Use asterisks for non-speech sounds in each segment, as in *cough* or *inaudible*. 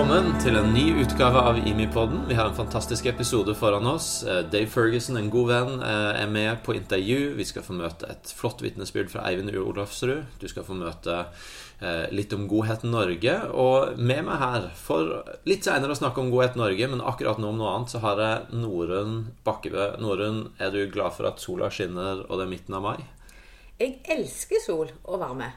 Velkommen til en ny utgave av Imipodden. Vi har en fantastisk episode foran oss. Eh, Dave Ferguson, en god venn, eh, er med på intervju. Vi skal få møte et flott vitnesbyrd fra Eivind Olafsrud. Du skal få møte eh, litt om Godhet Norge. Og med meg her, for litt seinere å snakke om Godhet Norge, men akkurat nå om noe annet, så har jeg Norunn Bakkebø. Norunn, er du glad for at sola skinner, og det er midten av mai? Jeg elsker sol og varme.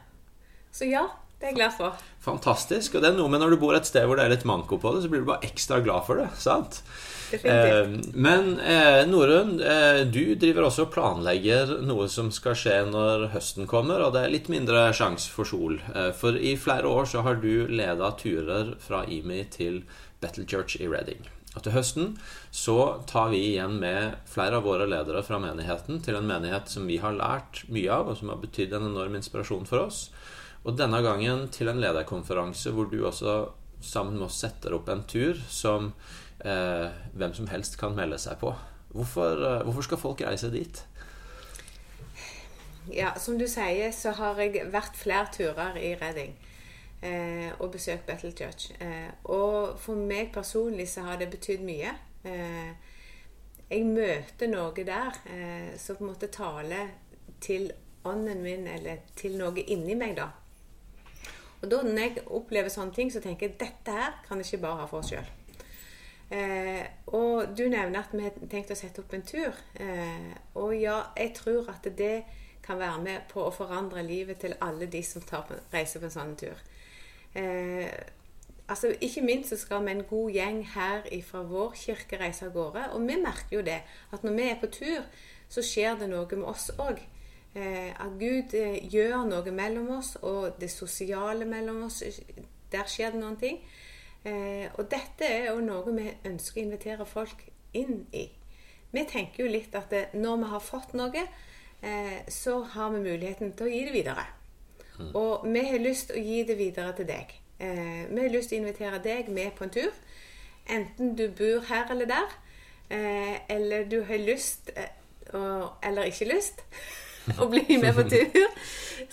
Så ja, det er jeg glad for. Fantastisk. Og det er noe med når du bor et sted hvor det er litt manko på det, så blir du bare ekstra glad for det. sant? Eh, men eh, Norun, eh, du driver også og planlegger noe som skal skje når høsten kommer, og det er litt mindre sjanse for sol. Eh, for i flere år så har du leda turer fra IMI til Battle Church i Reading. Og til høsten så tar vi igjen med flere av våre ledere fra menigheten til en menighet som vi har lært mye av, og som har betydd en enorm inspirasjon for oss. Og denne gangen til en lederkonferanse hvor du også sammen med oss setter opp en tur som eh, hvem som helst kan melde seg på. Hvorfor, eh, hvorfor skal folk reise dit? Ja, Som du sier, så har jeg vært flere turer i Reading eh, og besøkt Battle Church. Eh, og for meg personlig så har det betydd mye. Eh, jeg møter noe der eh, som på en måte taler til ånden min, eller til noe inni meg, da. Og da når jeg opplever sånne ting, så tenker jeg dette her kan jeg ikke bare ha for oss sjøl. Eh, og du nevner at vi har tenkt å sette opp en tur. Eh, og ja, jeg tror at det kan være med på å forandre livet til alle de som på, reiser på en sånn tur. Eh, altså, ikke minst så skal vi en god gjeng her fra vår kirke reise av gårde. Og vi merker jo det, at når vi er på tur, så skjer det noe med oss òg. Eh, at Gud eh, gjør noe mellom oss, og det sosiale mellom oss, der skjer det noen ting. Eh, og dette er jo noe vi ønsker å invitere folk inn i. Vi tenker jo litt at når vi har fått noe, eh, så har vi muligheten til å gi det videre. Og vi har lyst til å gi det videre til deg. Eh, vi har lyst til å invitere deg med på en tur. Enten du bor her eller der, eh, eller du har lyst, eller ikke lyst, *laughs* *laughs* å bli med på tur,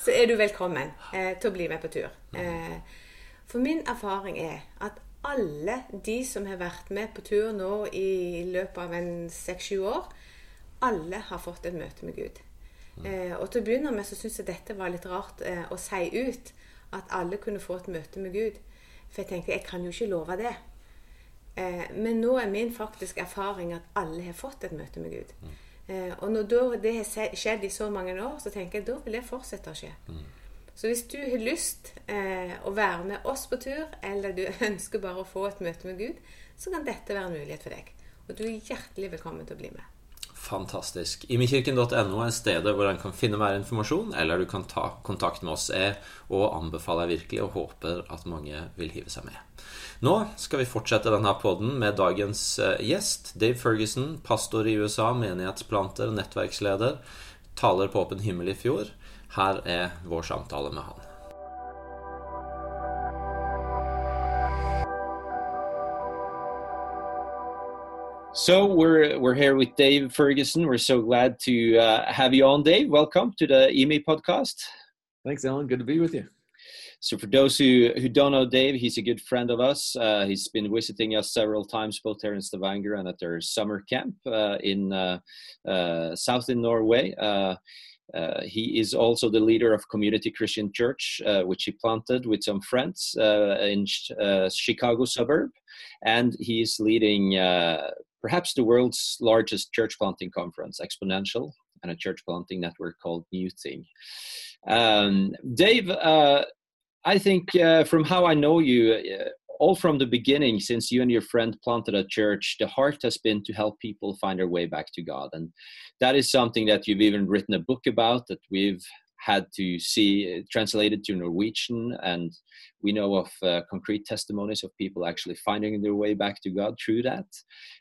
så er du velkommen eh, til å bli med på tur. Eh, for min erfaring er at alle de som har vært med på tur nå i løpet av en seks-sju år, alle har fått et møte med Gud. Eh, og til å begynne med så syns jeg dette var litt rart eh, å si ut. At alle kunne få et møte med Gud. For jeg tenkte jeg kan jo ikke love det. Eh, men nå er min faktisk erfaring at alle har fått et møte med Gud. Eh, og når det har skjedd i så mange år, så tenker jeg da vil det fortsette å skje. Så hvis du har lyst eh, å være med oss på tur, eller du *laughs* ønsker bare å få et møte med Gud, så kan dette være en mulighet for deg. Og du er hjertelig velkommen til å bli med. Fantastisk. Imikirken.no er stedet hvor en kan finne mer informasjon, eller du kan ta kontakt med oss. Jeg og anbefaler virkelig, og håper at mange vil hive seg med. Nå skal vi fortsette denne podden med dagens eh, gjest. Dave Ferguson, pastor i USA, menighetsplanter, nettverksleder. Taler på Åpen himmel i fjor. Her er vår samtale med han. So we're we're here with Dave Ferguson. We're so glad to uh, have you on, Dave. Welcome to the EME podcast. Thanks, Alan. Good to be with you. So for those who who don't know Dave, he's a good friend of us. Uh, he's been visiting us several times, both here in Stavanger and at their summer camp uh, in uh, uh, south in Norway. Uh, uh, he is also the leader of Community Christian Church, uh, which he planted with some friends uh, in Ch- uh, Chicago suburb, and he is leading uh, perhaps the world's largest church planting conference, Exponential, and a church planting network called New Thing. Um, Dave, uh, I think uh, from how I know you, uh, all from the beginning, since you and your friend planted a church, the heart has been to help people find their way back to God. And that is something that you've even written a book about that we've had to see uh, translated to Norwegian. And we know of uh, concrete testimonies of people actually finding their way back to God through that.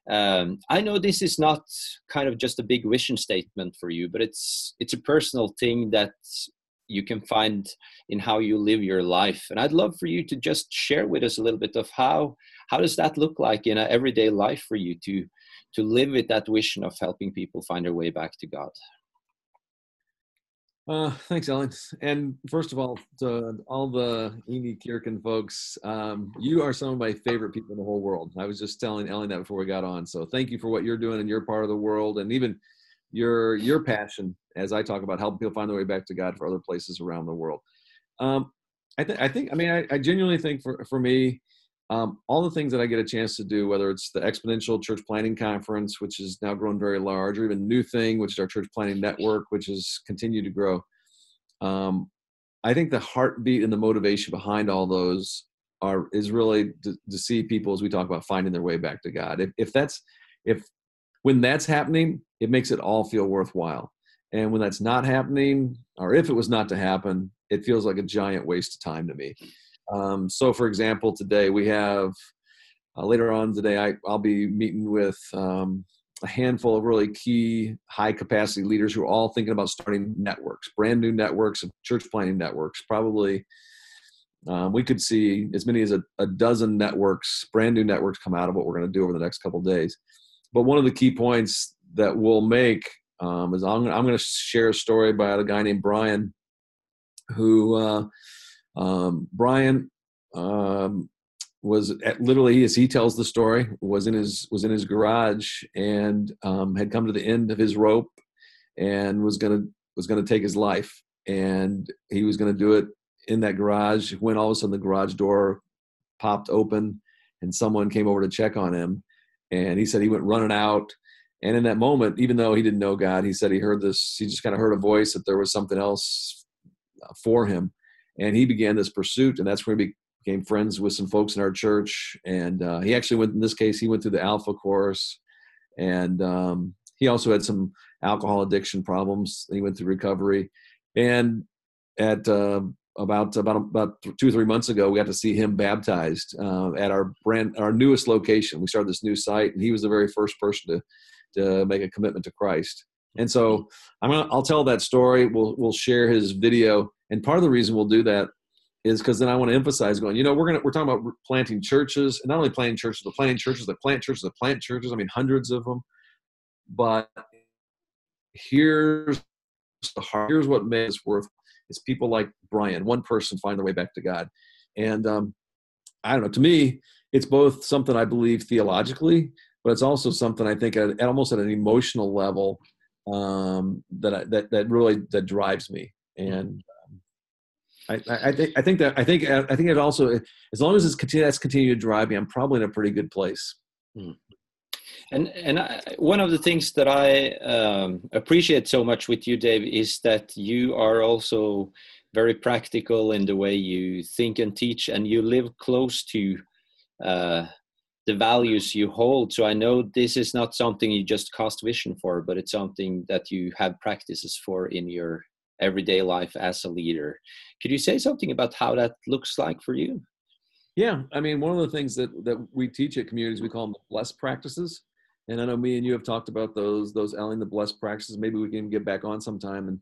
Um, I know this is not kind of just a big vision statement for you, but it's it's a personal thing that you can find in how you live your life. And I'd love for you to just share with us a little bit of how how does that look like in everyday life for you to to live with that vision of helping people find their way back to God. Uh, thanks, Ellen. And first of all, to all the Amy Kirkin folks, um, you are some of my favorite people in the whole world. I was just telling Ellen that before we got on. So thank you for what you're doing in your part of the world, and even your your passion as I talk about helping people find their way back to God for other places around the world. Um, I think I think I mean I, I genuinely think for for me, um, all the things that I get a chance to do, whether it's the Exponential Church Planning Conference, which has now grown very large, or even New Thing, which is our church planning network, which has continued to grow. Um, I think the heartbeat and the motivation behind all those are is really to, to, see people as we talk about finding their way back to God. If, if that's if when that's happening, it makes it all feel worthwhile. And when that's not happening, or if it was not to happen, it feels like a giant waste of time to me. Um, so, for example, today we have uh, later on today I, will be meeting with um, a handful of really key high capacity leaders who are all thinking about starting networks, brand new networks of church planning networks. Probably um, we could see as many as a, a, dozen networks, brand new networks, come out of what we're going to do over the next couple days. But one of the key points that we'll make um, is I'm, I'm going to share a story about a guy named Brian who. Uh, um, Brian um, was at, literally, as he tells the story, was in his was in his garage and um, had come to the end of his rope and was gonna was gonna take his life, and he was gonna do it in that garage. When all of a sudden the garage door popped open and someone came over to check on him, and he said he went running out. And in that moment, even though he didn't know God, he said he heard this. He just kind of heard a voice that there was something else for him and he began this pursuit and that's where he became friends with some folks in our church and uh, he actually went in this case he went through the alpha course and um, he also had some alcohol addiction problems he went through recovery and at uh, about about about two or three months ago, we got to see him baptized uh, at our brand our newest location. We started this new site, and he was the very first person to to make a commitment to Christ. And so I'm gonna I'll tell that story. We'll we'll share his video and part of the reason we'll do that is because then I want to emphasize going, you know, we're gonna we're talking about planting churches, and not only planting churches, but planting churches that plant churches that plant churches. I mean, hundreds of them. But here's the heart, here's what makes worth. It's people like Brian, one person find their way back to God, and um, I don't know. To me, it's both something I believe theologically, but it's also something I think at, at almost at an emotional level um, that I, that that really that drives me. And I, I, think I think that I think I think it also as long as it's continue that's continue to drive me, I'm probably in a pretty good place. Hmm. And and I, one of the things that I um, appreciate so much with you, Dave, is that you are also very practical in the way you think and teach, and you live close to uh, the values you hold. So I know this is not something you just cast vision for, but it's something that you have practices for in your everyday life as a leader. Could you say something about how that looks like for you? Yeah, I mean, one of the things that that we teach at communities, we call them the blessed practices. And I know me and you have talked about those, those Ellen, the blessed practices. Maybe we can get back on sometime and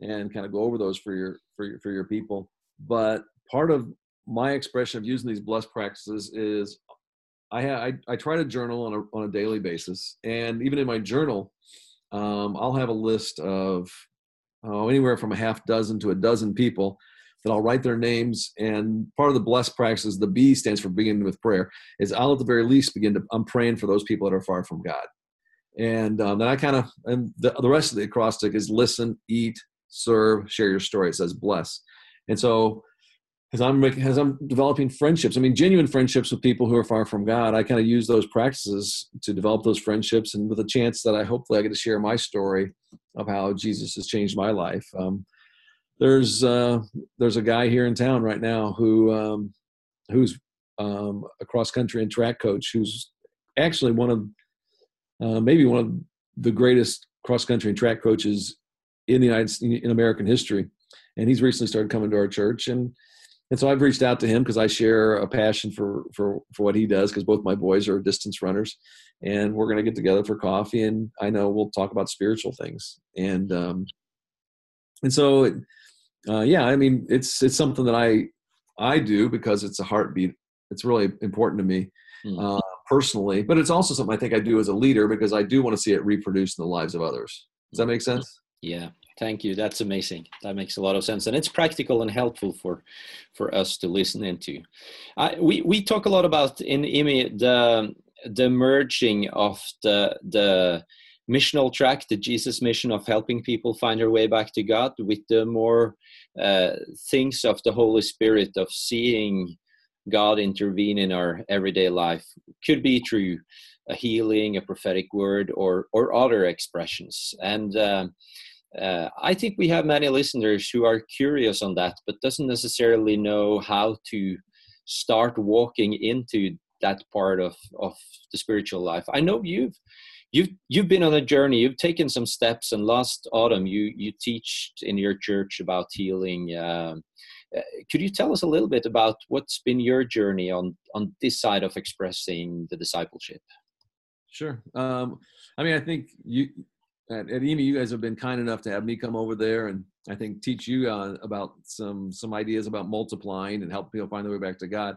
and kind of go over those for your for your for your people. But part of my expression of using these blessed practices is I, I, I try to journal on a on a daily basis, and even in my journal, um, I'll have a list of uh, anywhere from a half dozen to a dozen people that I'll write their names. And part of the blessed practice, the B stands for beginning with prayer, is I'll at the very least begin to, I'm praying for those people that are far from God. And um, then I kind of, and the, the rest of the acrostic is listen, eat, serve, share your story. It says bless. And so as I'm as I'm developing friendships, I mean genuine friendships with people who are far from God, I kind of use those practices to develop those friendships, and with a chance that I hopefully I get to share my story of how Jesus has changed my life. Um, there's uh, there's a guy here in town right now who um, who's um, a cross country and track coach who's actually one of uh, maybe one of the greatest cross country and track coaches in the United in American history, and he's recently started coming to our church and and so I've reached out to him because I share a passion for for for what he does because both my boys are distance runners, and we're going to get together for coffee and I know we'll talk about spiritual things and um, and so it, uh, yeah, I mean, it's it's something that I I do because it's a heartbeat. It's really important to me Hmm. uh, personally, but it's also something I think I do as a leader because I do want to see it reproduced in the lives of others. Does that make sense? Yeah, thank you. That's amazing. That makes a lot of sense, and it's practical and helpful for for us to listen into. I, we we talk a lot about in IMI the the merging of the the missional track, the Jesus mission of helping people find their way back to God, with the more uh, things of the Holy Spirit of seeing God intervene in our everyday life. Could be through a healing, a prophetic word, or or other expressions. And um, uh, I think we have many listeners who are curious on that, but doesn't necessarily know how to start walking into that part of of the spiritual life. I know you've you've you've been on a journey. You've taken some steps, and last autumn you you teach in your church about healing. Um, uh, could you tell us a little bit about what's been your journey on on this side of expressing the discipleship? Sure. Um, I mean, I think you at, at you guys have been kind enough to have me come over there and I think teach you uh, about some some ideas about multiplying and help people find their way back to God.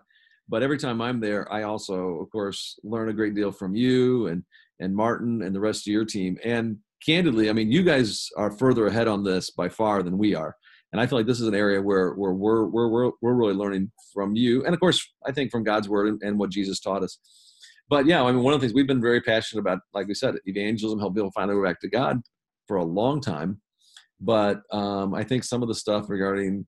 But every time I'm there, I also, of course, learn a great deal from you and and Martin and the rest of your team. And candidly, I mean, you guys are further ahead on this by far than we are. And I feel like this is an area where where we're we're we're, we're really learning from you, and of course, I think from God's word and, and what Jesus taught us but yeah, I mean, one of the things we've been very passionate about, like we said, evangelism, help people find their way back to God for a long time. But um, I think some of the stuff regarding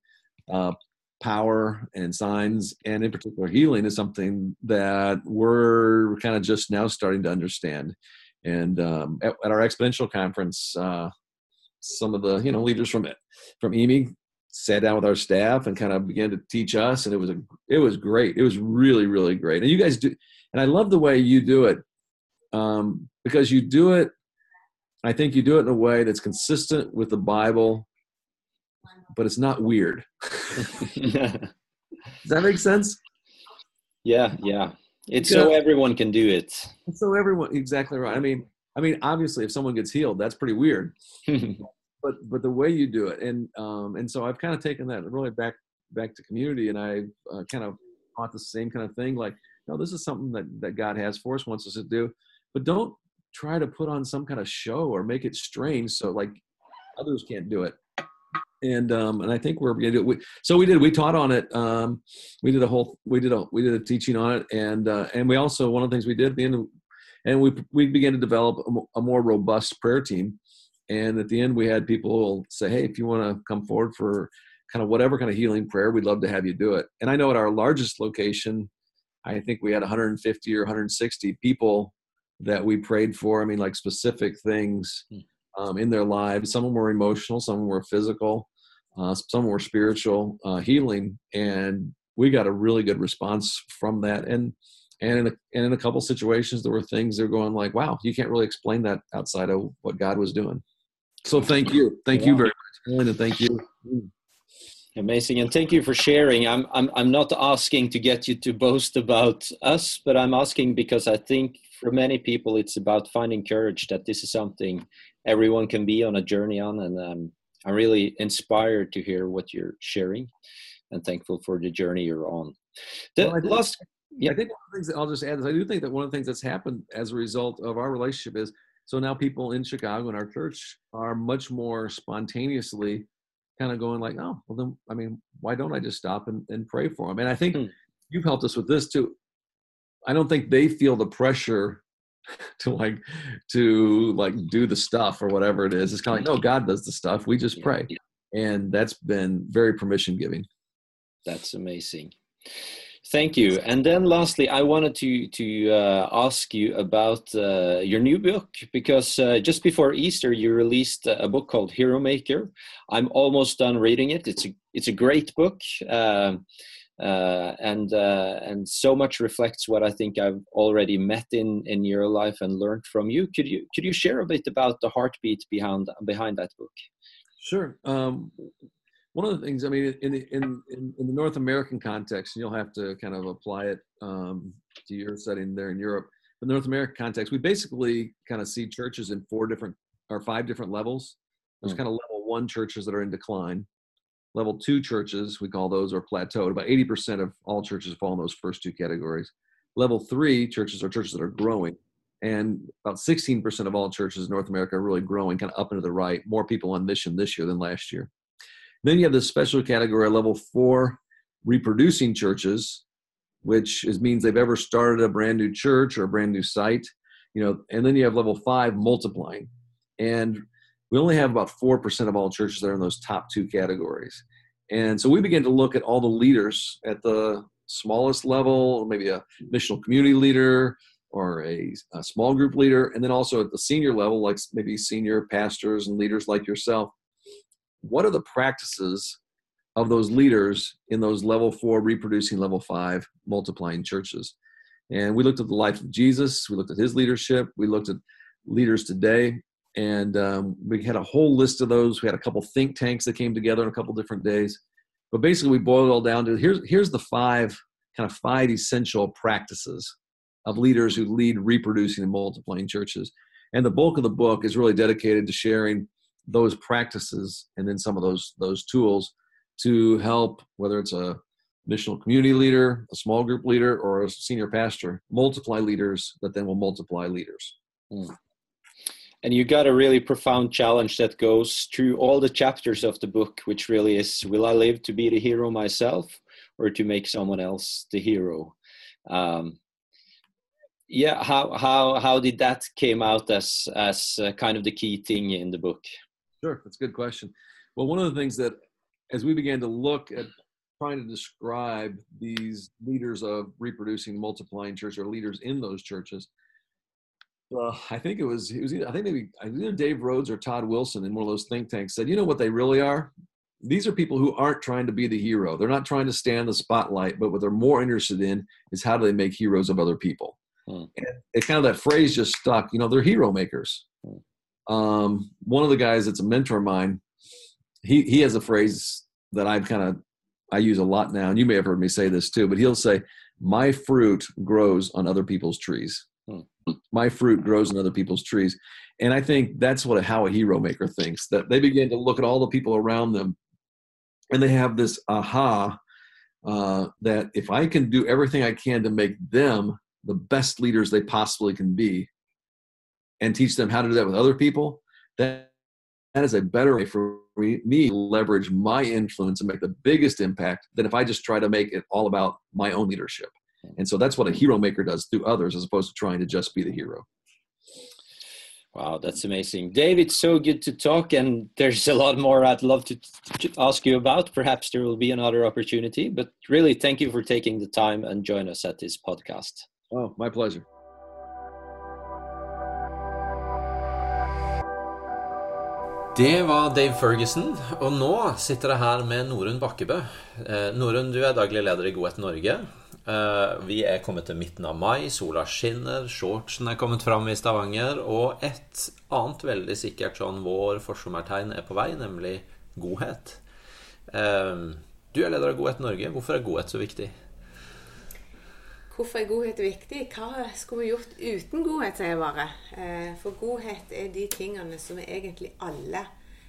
uh, power and signs, and in particular healing, is something that we're kind of just now starting to understand. And um, at, at, our exponential conference, uh, some of the you know leaders from it from EMI sat down with our staff and kind of began to teach us, and it was a it was great. It was really really great. And you guys do and I love the way you do it um, because you do it. I think you do it in a way that's consistent with the Bible, but it's not weird. *laughs* Does that make sense? Yeah, yeah. It's so everyone can do it. So everyone, exactly right. I mean, I mean, obviously, if someone gets healed, that's pretty weird. *laughs* but but the way you do it, and um, and so I've kind of taken that really back back to community, and I uh, kind of taught the same kind of thing, like no, this is something that, that God has for us, wants us to do. But don't try to put on some kind of show or make it strange so like others can't do it. And um, and I think we're gonna do it. We, so we did. We taught on it. Um, we did a whole. We did a we did a teaching on it, and uh, and we also one of the things we did at the end, of, and we we began to develop a, a more robust prayer team. And at the end, we had people say, "Hey, if you want to come forward for kind of whatever kind of healing prayer, we'd love to have you do it." And I know at our largest location, I think we had 150 or 160 people that we prayed for. I mean, like specific things Hmm. um, in their lives. Some of them were emotional, some of them were physical, uh, some were spiritual uh, healing, and we got a really good response from that. And and in a, and in a couple situations, there were things they're going like, "Wow, you can't really explain that outside of what God was doing." So thank you, thank you very much, and thank you. Amazing, and thank you for sharing. I'm, I'm, I'm not asking to get you to boast about us, but I'm asking because I think for many people it's about finding courage that this is something everyone can be on a journey on, and um, I'm really inspired to hear what you're sharing, and thankful for the journey you're on. The Well, I think- last, Yeah, I think one of the things that I'll just add is I do think that one of the things that's happened as a result of our relationship is so now people in Chicago and our church are much more spontaneously kind of going like, oh, well then, I mean, why don't I just stop and, and pray for them? And I think Hmm. you've helped us with this too. I don't think they feel the pressure *laughs* to like to like do the stuff or whatever it is. It's kind of like, no, God does the stuff. We just pray, and that's been very permission giving. That's amazing. Thank you. And then lastly, I wanted to to uh, ask you about uh, your new book because uh, just before Easter you released a book called Hero Maker. I'm almost done reading it. It's a it's a great book. Um, uh, and uh, and so much reflects what I think I've already met in in your life and learned from you. Could you could you share a bit about the heartbeat behind behind that book? Sure. Um, one of the things, I mean, in, in in in the North American context, and you'll have to kind of apply it um, to your setting there in Europe. In the North American context, we basically kind of see churches in four different or five different levels. There's Mm. kind of level one churches that are in decline. Level two churches, we call those, are plateaued. About 80% of all churches fall in those first two categories. Level three churches are churches that are growing. And about 16% of all churches in North America are really growing, kind of up and to the right. More people on mission this year than last year. Then you have this special category, level four, reproducing churches, which is, means they've ever started a brand new church or a brand new site. You know, and then you have level five, multiplying. And we only have about 4% of all churches that are in those top two categories. And so we began to look at all the leaders at the smallest level, maybe a missional community leader or a, a, small group leader, and then also at the senior level, like maybe senior pastors and leaders like yourself. What are the practices of those leaders in those level four, reproducing level five, multiplying churches? And we looked at the life of Jesus, we looked at his leadership, we looked at leaders today, and um, we had a whole list of those. We had a couple think tanks that came together on a couple different days. But basically, we boiled it all down to here's here's the five kind of five essential practices of leaders who lead reproducing and multiplying churches. And the bulk of the book is really dedicated to sharing those practices and then some of those those tools to help whether it's a missional community leader, a small group leader, or a senior pastor multiply leaders that then will multiply leaders. Mm and you got a really profound challenge that goes through all the chapters of the book which really is will i live to be the hero myself or to make someone else the hero? Um, yeah how how how did that came out as as uh, kind of the key thing in the book sure that's a good question well one of the things that as we began to look at trying to describe these leaders of reproducing multiplying church or leaders in those churches well, I think it was it was either, I think maybe either Dave Rhodes or Todd Wilson in one of those think tanks said, you know what they really are? These are people who aren't trying to be the hero. They're not trying to stand the spotlight, but what they're more interested in is how do they make heroes of other people. Hmm. And it kind of that phrase just stuck. You know, they're hero makers. Hmm. Um, one of the guys that's a mentor of mine, he he has a phrase that I've kind of I use a lot now, and you may have heard me say this too. But he'll say, "My fruit grows on other people's trees." my fruit grows in other people's trees and i think that's what how a hero maker thinks that they begin to look at all the people around them and they have this aha uh, that if i can do everything i can to make them the best leaders they possibly can be and teach them how to do that with other people that that is a better way for me to leverage my influence and make the biggest impact than if i just try to make it all about my own leadership and so that's what a hero maker does through others as opposed to trying to just be the hero. Wow, that's amazing. Dave, it's so good to talk, and there's a lot more I'd love to, to ask you about. Perhaps there will be another opportunity, but really, thank you for taking the time and join us at this podcast. Oh, my pleasure. Det var Dave Ferguson, og nå sitter jeg her med Norunn Bakkebø. Eh, Norunn, du er daglig leder i Godhet Norge. Eh, vi er kommet til midten av mai, sola skinner, shortsen er kommet fram i Stavanger. Og et annet veldig sikkert sånn vår forsommertegn er på vei, nemlig godhet. Eh, du er leder av Godhet Norge. Hvorfor er godhet så viktig? Hvorfor er godhet viktig? Hva skulle vi gjort uten godhet, sier jeg bare. Eh, for godhet er de tingene som vi egentlig alle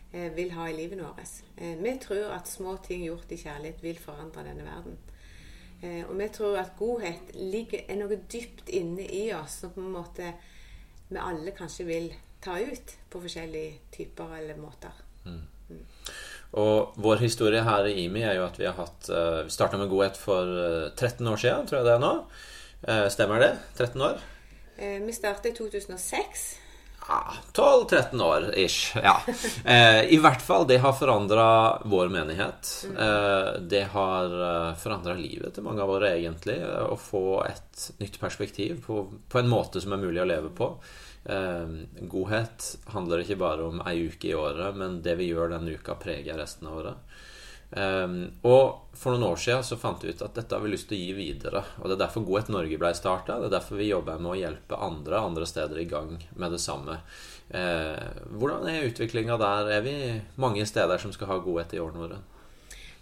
vil ha i livet vårt. Vi tror at små ting gjort i kjærlighet vil forandre denne verden. Eh, og vi tror at godhet ligger, er noe dypt inne i oss som på en måte vi alle kanskje vil ta ut på forskjellige typer eller måter. Mm. Mm. Og vår historie her i IMI er jo at vi har hatt uh, Vi starta med godhet for 13 år siden, tror jeg det er nå. Uh, stemmer det? 13 år? vi starta i 2006 ja, 12-13 år ish. Ja. Eh, I hvert fall, det har forandra vår menighet. Eh, det har eh, forandra livet til mange av våre, egentlig. Eh, å få et nytt perspektiv på, på, en måte som er mulig å leve på. Eh, godhet handler ikke bare om ei uke i året, men det vi gjør denne uka, preger resten av året. Um, og for noen år siden så fant vi ut at dette har vi lyst til å gi videre. Og det er derfor Godhet Norge ble starta. Det er derfor vi jobber med å hjelpe andre andre steder i gang med det samme. Uh, hvordan er utviklinga der? Er vi mange steder som skal ha godhet i årene våre?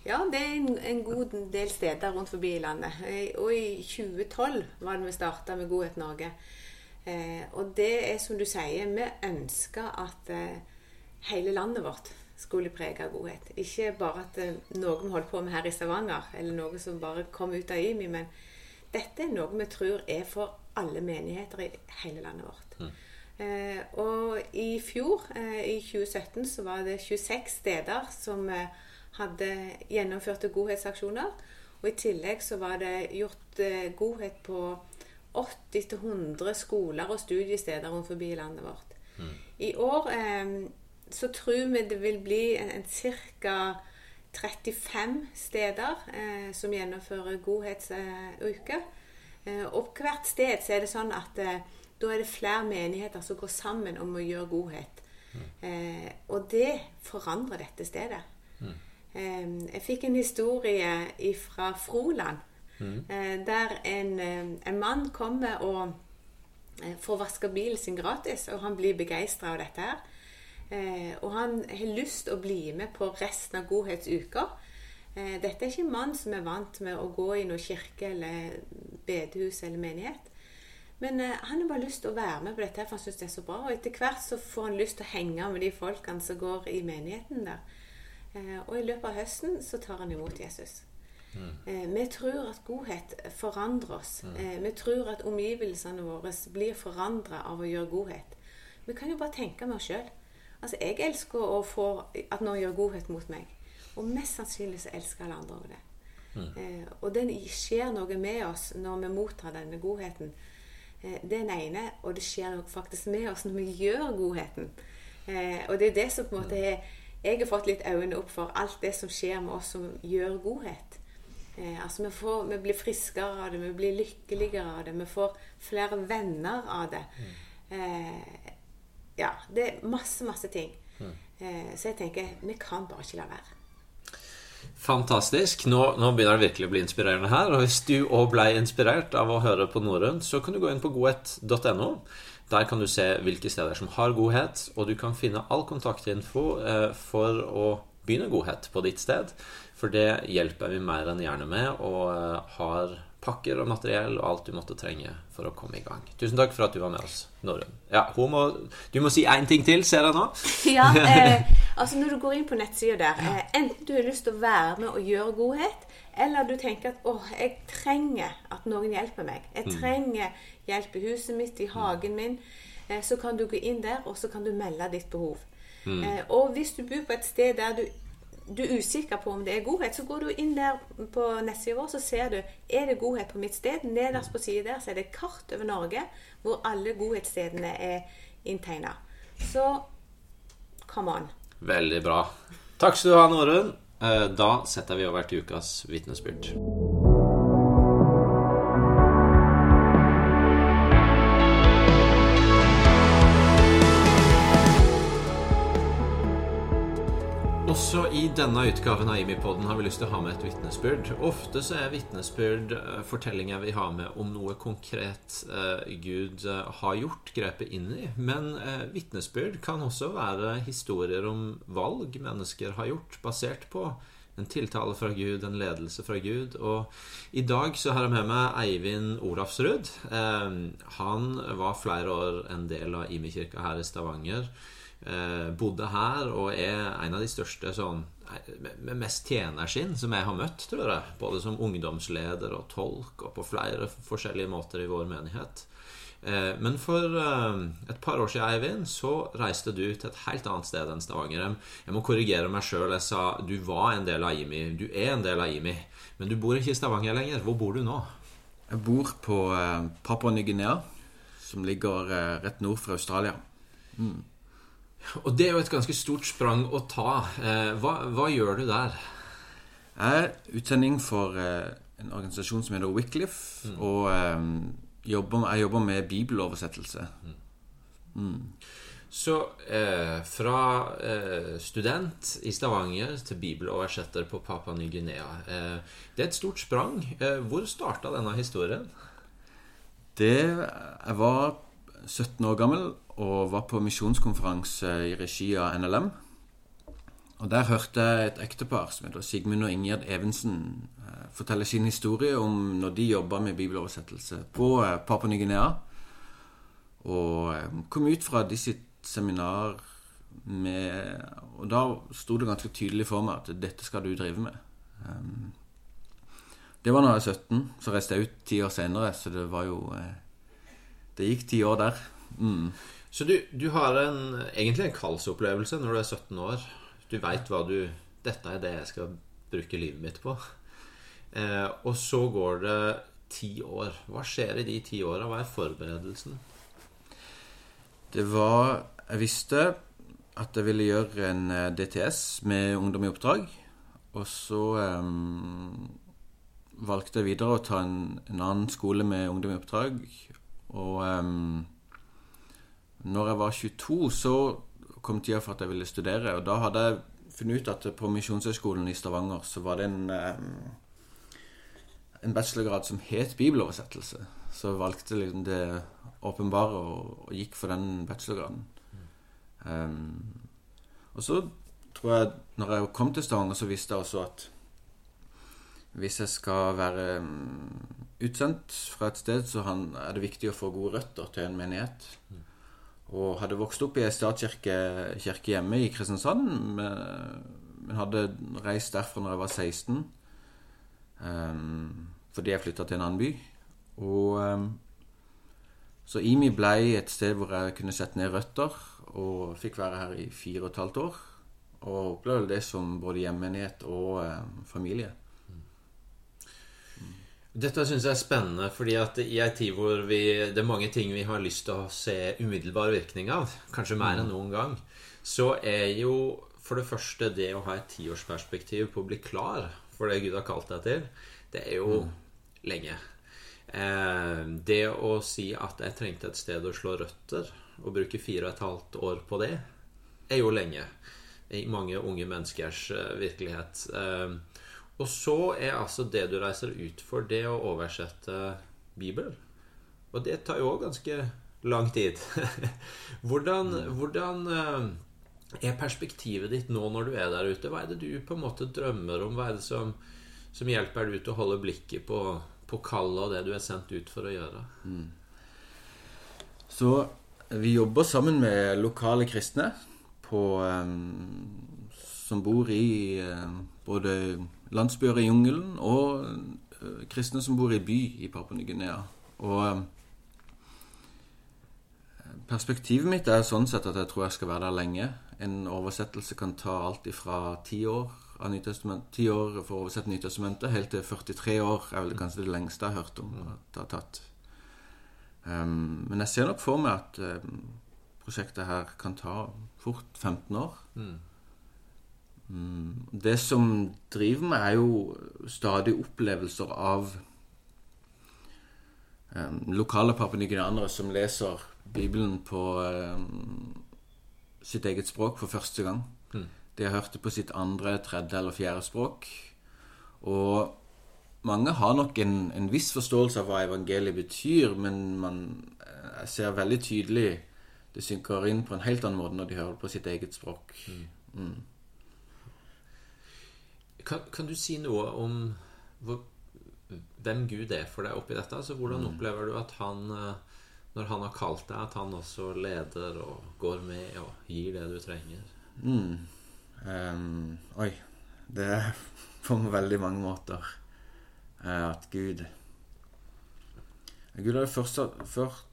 Ja, det er en, en, god del steder rundt forbi i landet. Og i 2012 var det vi starta med Godhet Norge. Uh, og det er som du sier, vi ønsker at eh, hele landet vårt skulle prege godhet. Ikke bare at eh, noe vi holder på med her i Stavanger, eller noe som bare kom ut av IMI, men dette er noe vi tror er for alle menigheter i hele landet vårt. Mm. Eh, og i fjor, eh, i 2017, så var det 26 steder som eh, hadde gjennomførte godhetsaksjoner. Og i tillegg så var det gjort eh, godhet på 80-100 skoler og studiesteder rundt forbi landet vårt. I år eh, så tror vi det vil bli en, en ca. 35 steder eh, som gjennomfører godhetsuke. Eh, og hvert sted så er det sånn at eh, da er det flere menigheter som går sammen om å gjøre godhet. Eh, og det forandrer dette stedet. Eh, jeg fikk en historie fra Froland, eh, der en, eh, en mann kommer og eh, får vaska bilen sin gratis, og han blir begeistra av dette her. Og han har lyst å bli med på resten av godhetsuka. Dette er ikke en mann som er vant med å gå i noen kirke eller bedehus eller menighet. Men han har bare lyst til å være med på dette, for han syns det er så bra. Og etter hvert så får han lyst til å henge med de folkene som går i menigheten der. Og i løpet av høsten så tar han imot Jesus. Eh, vi tror at godhet forandrer oss. Eh, vi tror at omgivelsene våre blir forandra av å gjøre godhet. Vi kan jo bare tenke med oss sjøl. Altså, jeg elsker å få at noen gjør godhet mot meg. Og mest sannsynlig så elsker alle andre òg det. Eh, og det skjer noe med oss når vi mottar denne godheten. Eh, det er den ene, og det skjer noe faktisk med oss når vi gjør godheten. Eh, og det er det som på en måte er Jeg har fått litt øynene opp for alt det som skjer med oss som gjør godhet. Eh, altså vi, får, vi blir friskere av det, vi blir lykkeligere av det, vi får flere venner av det. Eh, ja, det er masse, masse ting. Eh, så jeg tenker vi kan bare ikke la være. Fantastisk. Nå, nå begynner det virkelig å bli inspirerende her. Og hvis du òg ble inspirert av å høre på norrønt, så kan du gå inn på godhet.no. Der kan du se hvilke steder som har godhet, og du kan finne all kontaktinfo eh, for å begynne godhet på ditt sted. For det hjelper vi mer enn gjerne med, og eh, har pakker og materiell og alt du måtte trenge for å komme i gang. Tusen takk for at du var med oss, Norrøn. Ja, må, du må si én ting til, ser jeg nå. *laughs* Ja, eh, *laughs* altså Når du går inn på nettsida der, eh, enten du har lyst til å være med og gjøre godhet, eller du tenker at 'Å, jeg trenger at noen hjelper meg. Jeg trenger hjelp i huset mitt, i hagen min. Eh, så kan du gå inn der, og så kan du melde ditt behov. Eh, og hvis du bor på et sted der du, du er usikker på om det er godhet, så går du inn der på nettsida vår, så ser du er det godhet på mitt sted. Nederst på siden der så er det kart over Norge hvor alle godhetsstedene er inntegna. Så come on. Veldig bra. Takk skal du ha, Norunn. Eh, Da setter vi over til ukas vitnesbyrd. Også i denne utgaven av Imi-podden har vi lyst til å ha med et vitnesbyrd. Ofte så er vitnesbyrd eh, fortellinger vi har med om noe konkret eh, Gud eh, har gjort, grepet inn i. Men vitnesbyrd kan også være historier om valg mennesker har gjort, basert på en tiltale fra Gud, en ledelse fra Gud. Og i dag så har jeg med meg Eivind Olafsrud. Han var flere år en del av Imi-kirka her i Stavanger. Eh, bodde her og er en av de største sånn med mest tjenersinn som jeg har møtt, tror jeg. Både som ungdomsleder og tolk, og på flere forskjellige måter i vår menighet. Eh, Men for eh, et par år siden, Eivind, så reiste du til et helt annet sted enn Stavanger. Jeg- må korrigere meg sjøl. Jeg sa du var en del av IMI. Du er en del av IMI. Men du bor ikke i Stavanger lenger. Hvor bor du nå? Jeg bor på Papua Ny-Guinea, som ligger rett nord for Australia. Og det er jo et ganske stort sprang å ta. Eh, Hva, hva gjør du der? Jeg er utsending for eh, en organisasjon som heter Wycliffe, og eh, jobber, jeg jobber med bibeloversettelse. Så eh, fra eh, student i Stavanger til bibeloversetter på Papa Ny-Guinea. Eh, det er et stort sprang. Eh, hvor starta denne historien? Det, jeg var 17 år gammel og var på misjonskonferanse i regi av NLM. Og Der hørte jeg et ektepar som heter Sigmund og Ingjerd Evensen eh, fortelle sin historie om når de jobba med bibeloversettelse på eh, Papua Ny-Guinea. Og eh, kom ut fra de sitt seminar med Og da sto det ganske tydelig for meg at dette skal du drive med. Um, det var da jeg var 17. Så reiste jeg ut ti år senere, så det var jo Det gikk ti år der. Mm. Så du, du har en, egentlig en kallsopplevelse når du er 17 år. Du veit hva du Dette er det jeg skal bruke livet mitt på. Eh, og så går det ti år. Hva skjer i de ti åra? Hva er forberedelsen? Det var Jeg visste at jeg ville gjøre en eh, DTS med Ungdom i oppdrag. Og så um, valgte jeg videre å ta en, en, annen skole med Ungdom i oppdrag. Og um, når jeg var 22, så kom tida for at jeg ville studere. Og da hadde jeg funnet ut at på Misjonshøgskolen i Stavanger så var det en um, en bachelorgrad som het bibeloversettelse. Så jeg valgte liksom det åpenbare og, og, gikk for den bachelorgraden. Um, og så tror jeg, når jeg kom til Stavanger, så visste jeg også at hvis jeg skal være um, utsendt fra et sted, så han, er det viktig å få gode røtter til en menighet. Mm. Og hadde vokst opp i ei statskirke hjemme i Kristiansand, men hadde reist derfra når jeg var 16. Um, fordi jeg flytta til en annen by. Og um, Så IMI ble et sted hvor jeg kunne sette ned røtter, og fikk være her i fire og et halvt år. Og opplevde det som både hjemmenighet og um, familie. Dette syns jeg er spennende, fordi at i ei tid hvor vi, det er mange ting vi har lyst til å se umiddelbar virkning av, kanskje mer enn noen gang, så er jo for det første det å ha et tiårsperspektiv på å bli klar for det Gud har kalt deg til, det er jo mm. lenge. Eh, det å si at jeg trengte et sted å slå røtter, og bruke fire og et halvt år på det, er jo lenge. I mange unge menneskers eh, virkelighet. Eh, og så er altså det du reiser ut for, det å oversette Bibelen. Og det tar jo òg ganske lang tid. *laughs* hvordan, mm. hvordan eh, er perspektivet ditt nå når du er der ute? Hva er det du på en måte drømmer om? Hva er det som, som hjelper deg ut å holde blikket på, på kallet og det du er sendt ut for å gjøre? Mm. Så vi jobber sammen med lokale kristne på, um, som bor i både landsbyer i jungelen og uh, kristne som bor i by i Papua Ny-Guinea. Og um, perspektivet mitt er sånn sett at jeg tror jeg skal være der lenge. En oversettelse kan ta alt ifra ti år av Nytestament, 10 år for å oversette Nytestamentet, helt til 43 år er vel kanskje det lengste jeg har hørt om at det har tatt. Um, men jeg ser nok for meg at um, prosjektet her kan ta fort 15 år. Mm. Um, det som driver meg, er jo stadig opplevelser av lokale papunyguianere som leser Bibelen på sitt eget språk for første gang. Mm. De har hørt det på sitt andre, tredje eller fjerde språk. Og mange har nok en, en viss forståelse av hva evangeliet betyr, men man jeg ser veldig tydelig det synker inn på en helt annen måte når de hører det på sitt eget språk. Mm. Mm. Kan, kan, du si noe om hvor, hvem Gud er for deg oppi dette? Altså, hvordan mm. opplever du at han, eh, når han har kalt deg, at han også leder og går med og gir det du trenger? Mm. Um, oi. Det er *laughs* på veldig mange måter uh, at Gud Gud har først, først,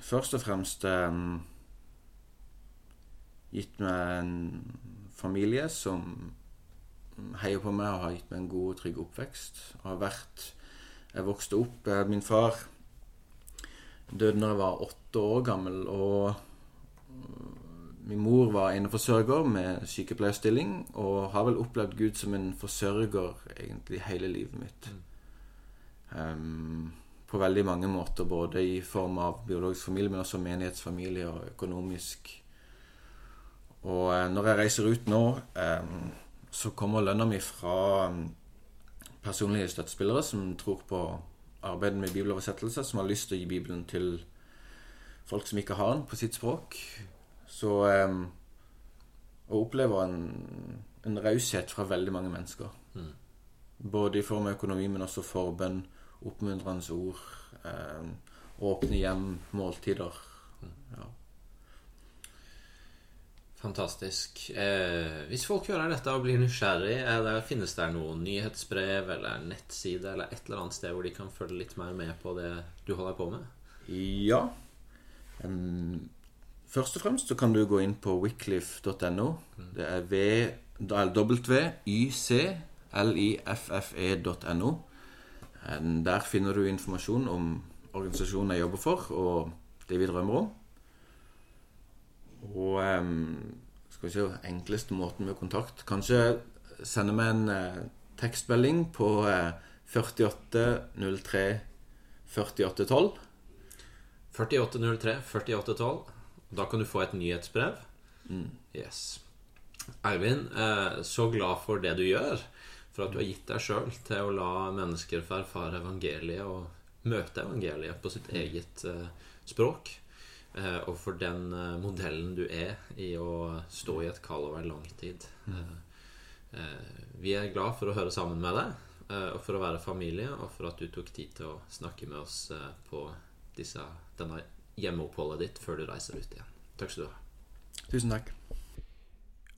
først og fremst um, gitt meg en familie som heier på meg og har gitt meg en god og trygg oppvekst. Og har vært Jeg vokste opp uh, Min far døde når jeg var åtte år gammel. og Min mor var eneforsørger med sykepleierstilling og har vel opplevd Gud som en forsørger egentlig hele livet mitt. Um, på veldig mange måter, både i form av biologisk familie, men også menighetsfamilie og økonomisk. Og uh, når jeg reiser ut nå, um, så kommer lønna mi fra um, personlige støttespillere som tror på arbeidet med bibeloversettelse, som har lyst til å gi Bibelen til folk som ikke har den på sitt språk. Så um, Å oppleve en, en raushet fra veldig mange mennesker. Mm. Både i form av økonomi, men også forbønn, oppmuntrende ord, um, åpne hjem, måltider. Mm. Ja. Fantastisk. Eh, hvis folk hører dette og blir nysgjerrig, det, finnes det noen nyhetsbrev eller nettside eller et eller annet sted hvor de kan følge litt mer med på det du holder på med? Ja. Um, først og fremst så kan du gå inn på wycliffe.no. Det er wycliffe.no. Der finner du informasjon om organisasjonen jeg jobber for, og det vi drømmer om. Og um, skal vi se enkleste måten med kontakt Kanskje sende meg en uh, tekstmelding på uh, 4803 4812. 4803 4812. Da kan du få et nyhetsbrev. Mm. Yes. Eivind, eh, så glad for det du gjør. For at du har gitt deg sjøl til å la mennesker få erfare evangeliet og møte evangeliet på sitt eget eh, språk. Eh, og for den eh, modellen du er i å stå i et kall over lang tid. Eh, eh, vi er glad for å høre sammen med deg, eh, og for å være familie, og for at du tok tid til å snakke med oss eh, på disse, denne hjemmeoppholdet ditt før du reiser ut igjen. Takk skal du ha. Tusen takk.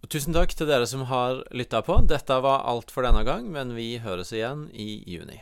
Og tusen takk til dere som har lytta på. Dette var alt for denne gang, men vi høres igjen i juni.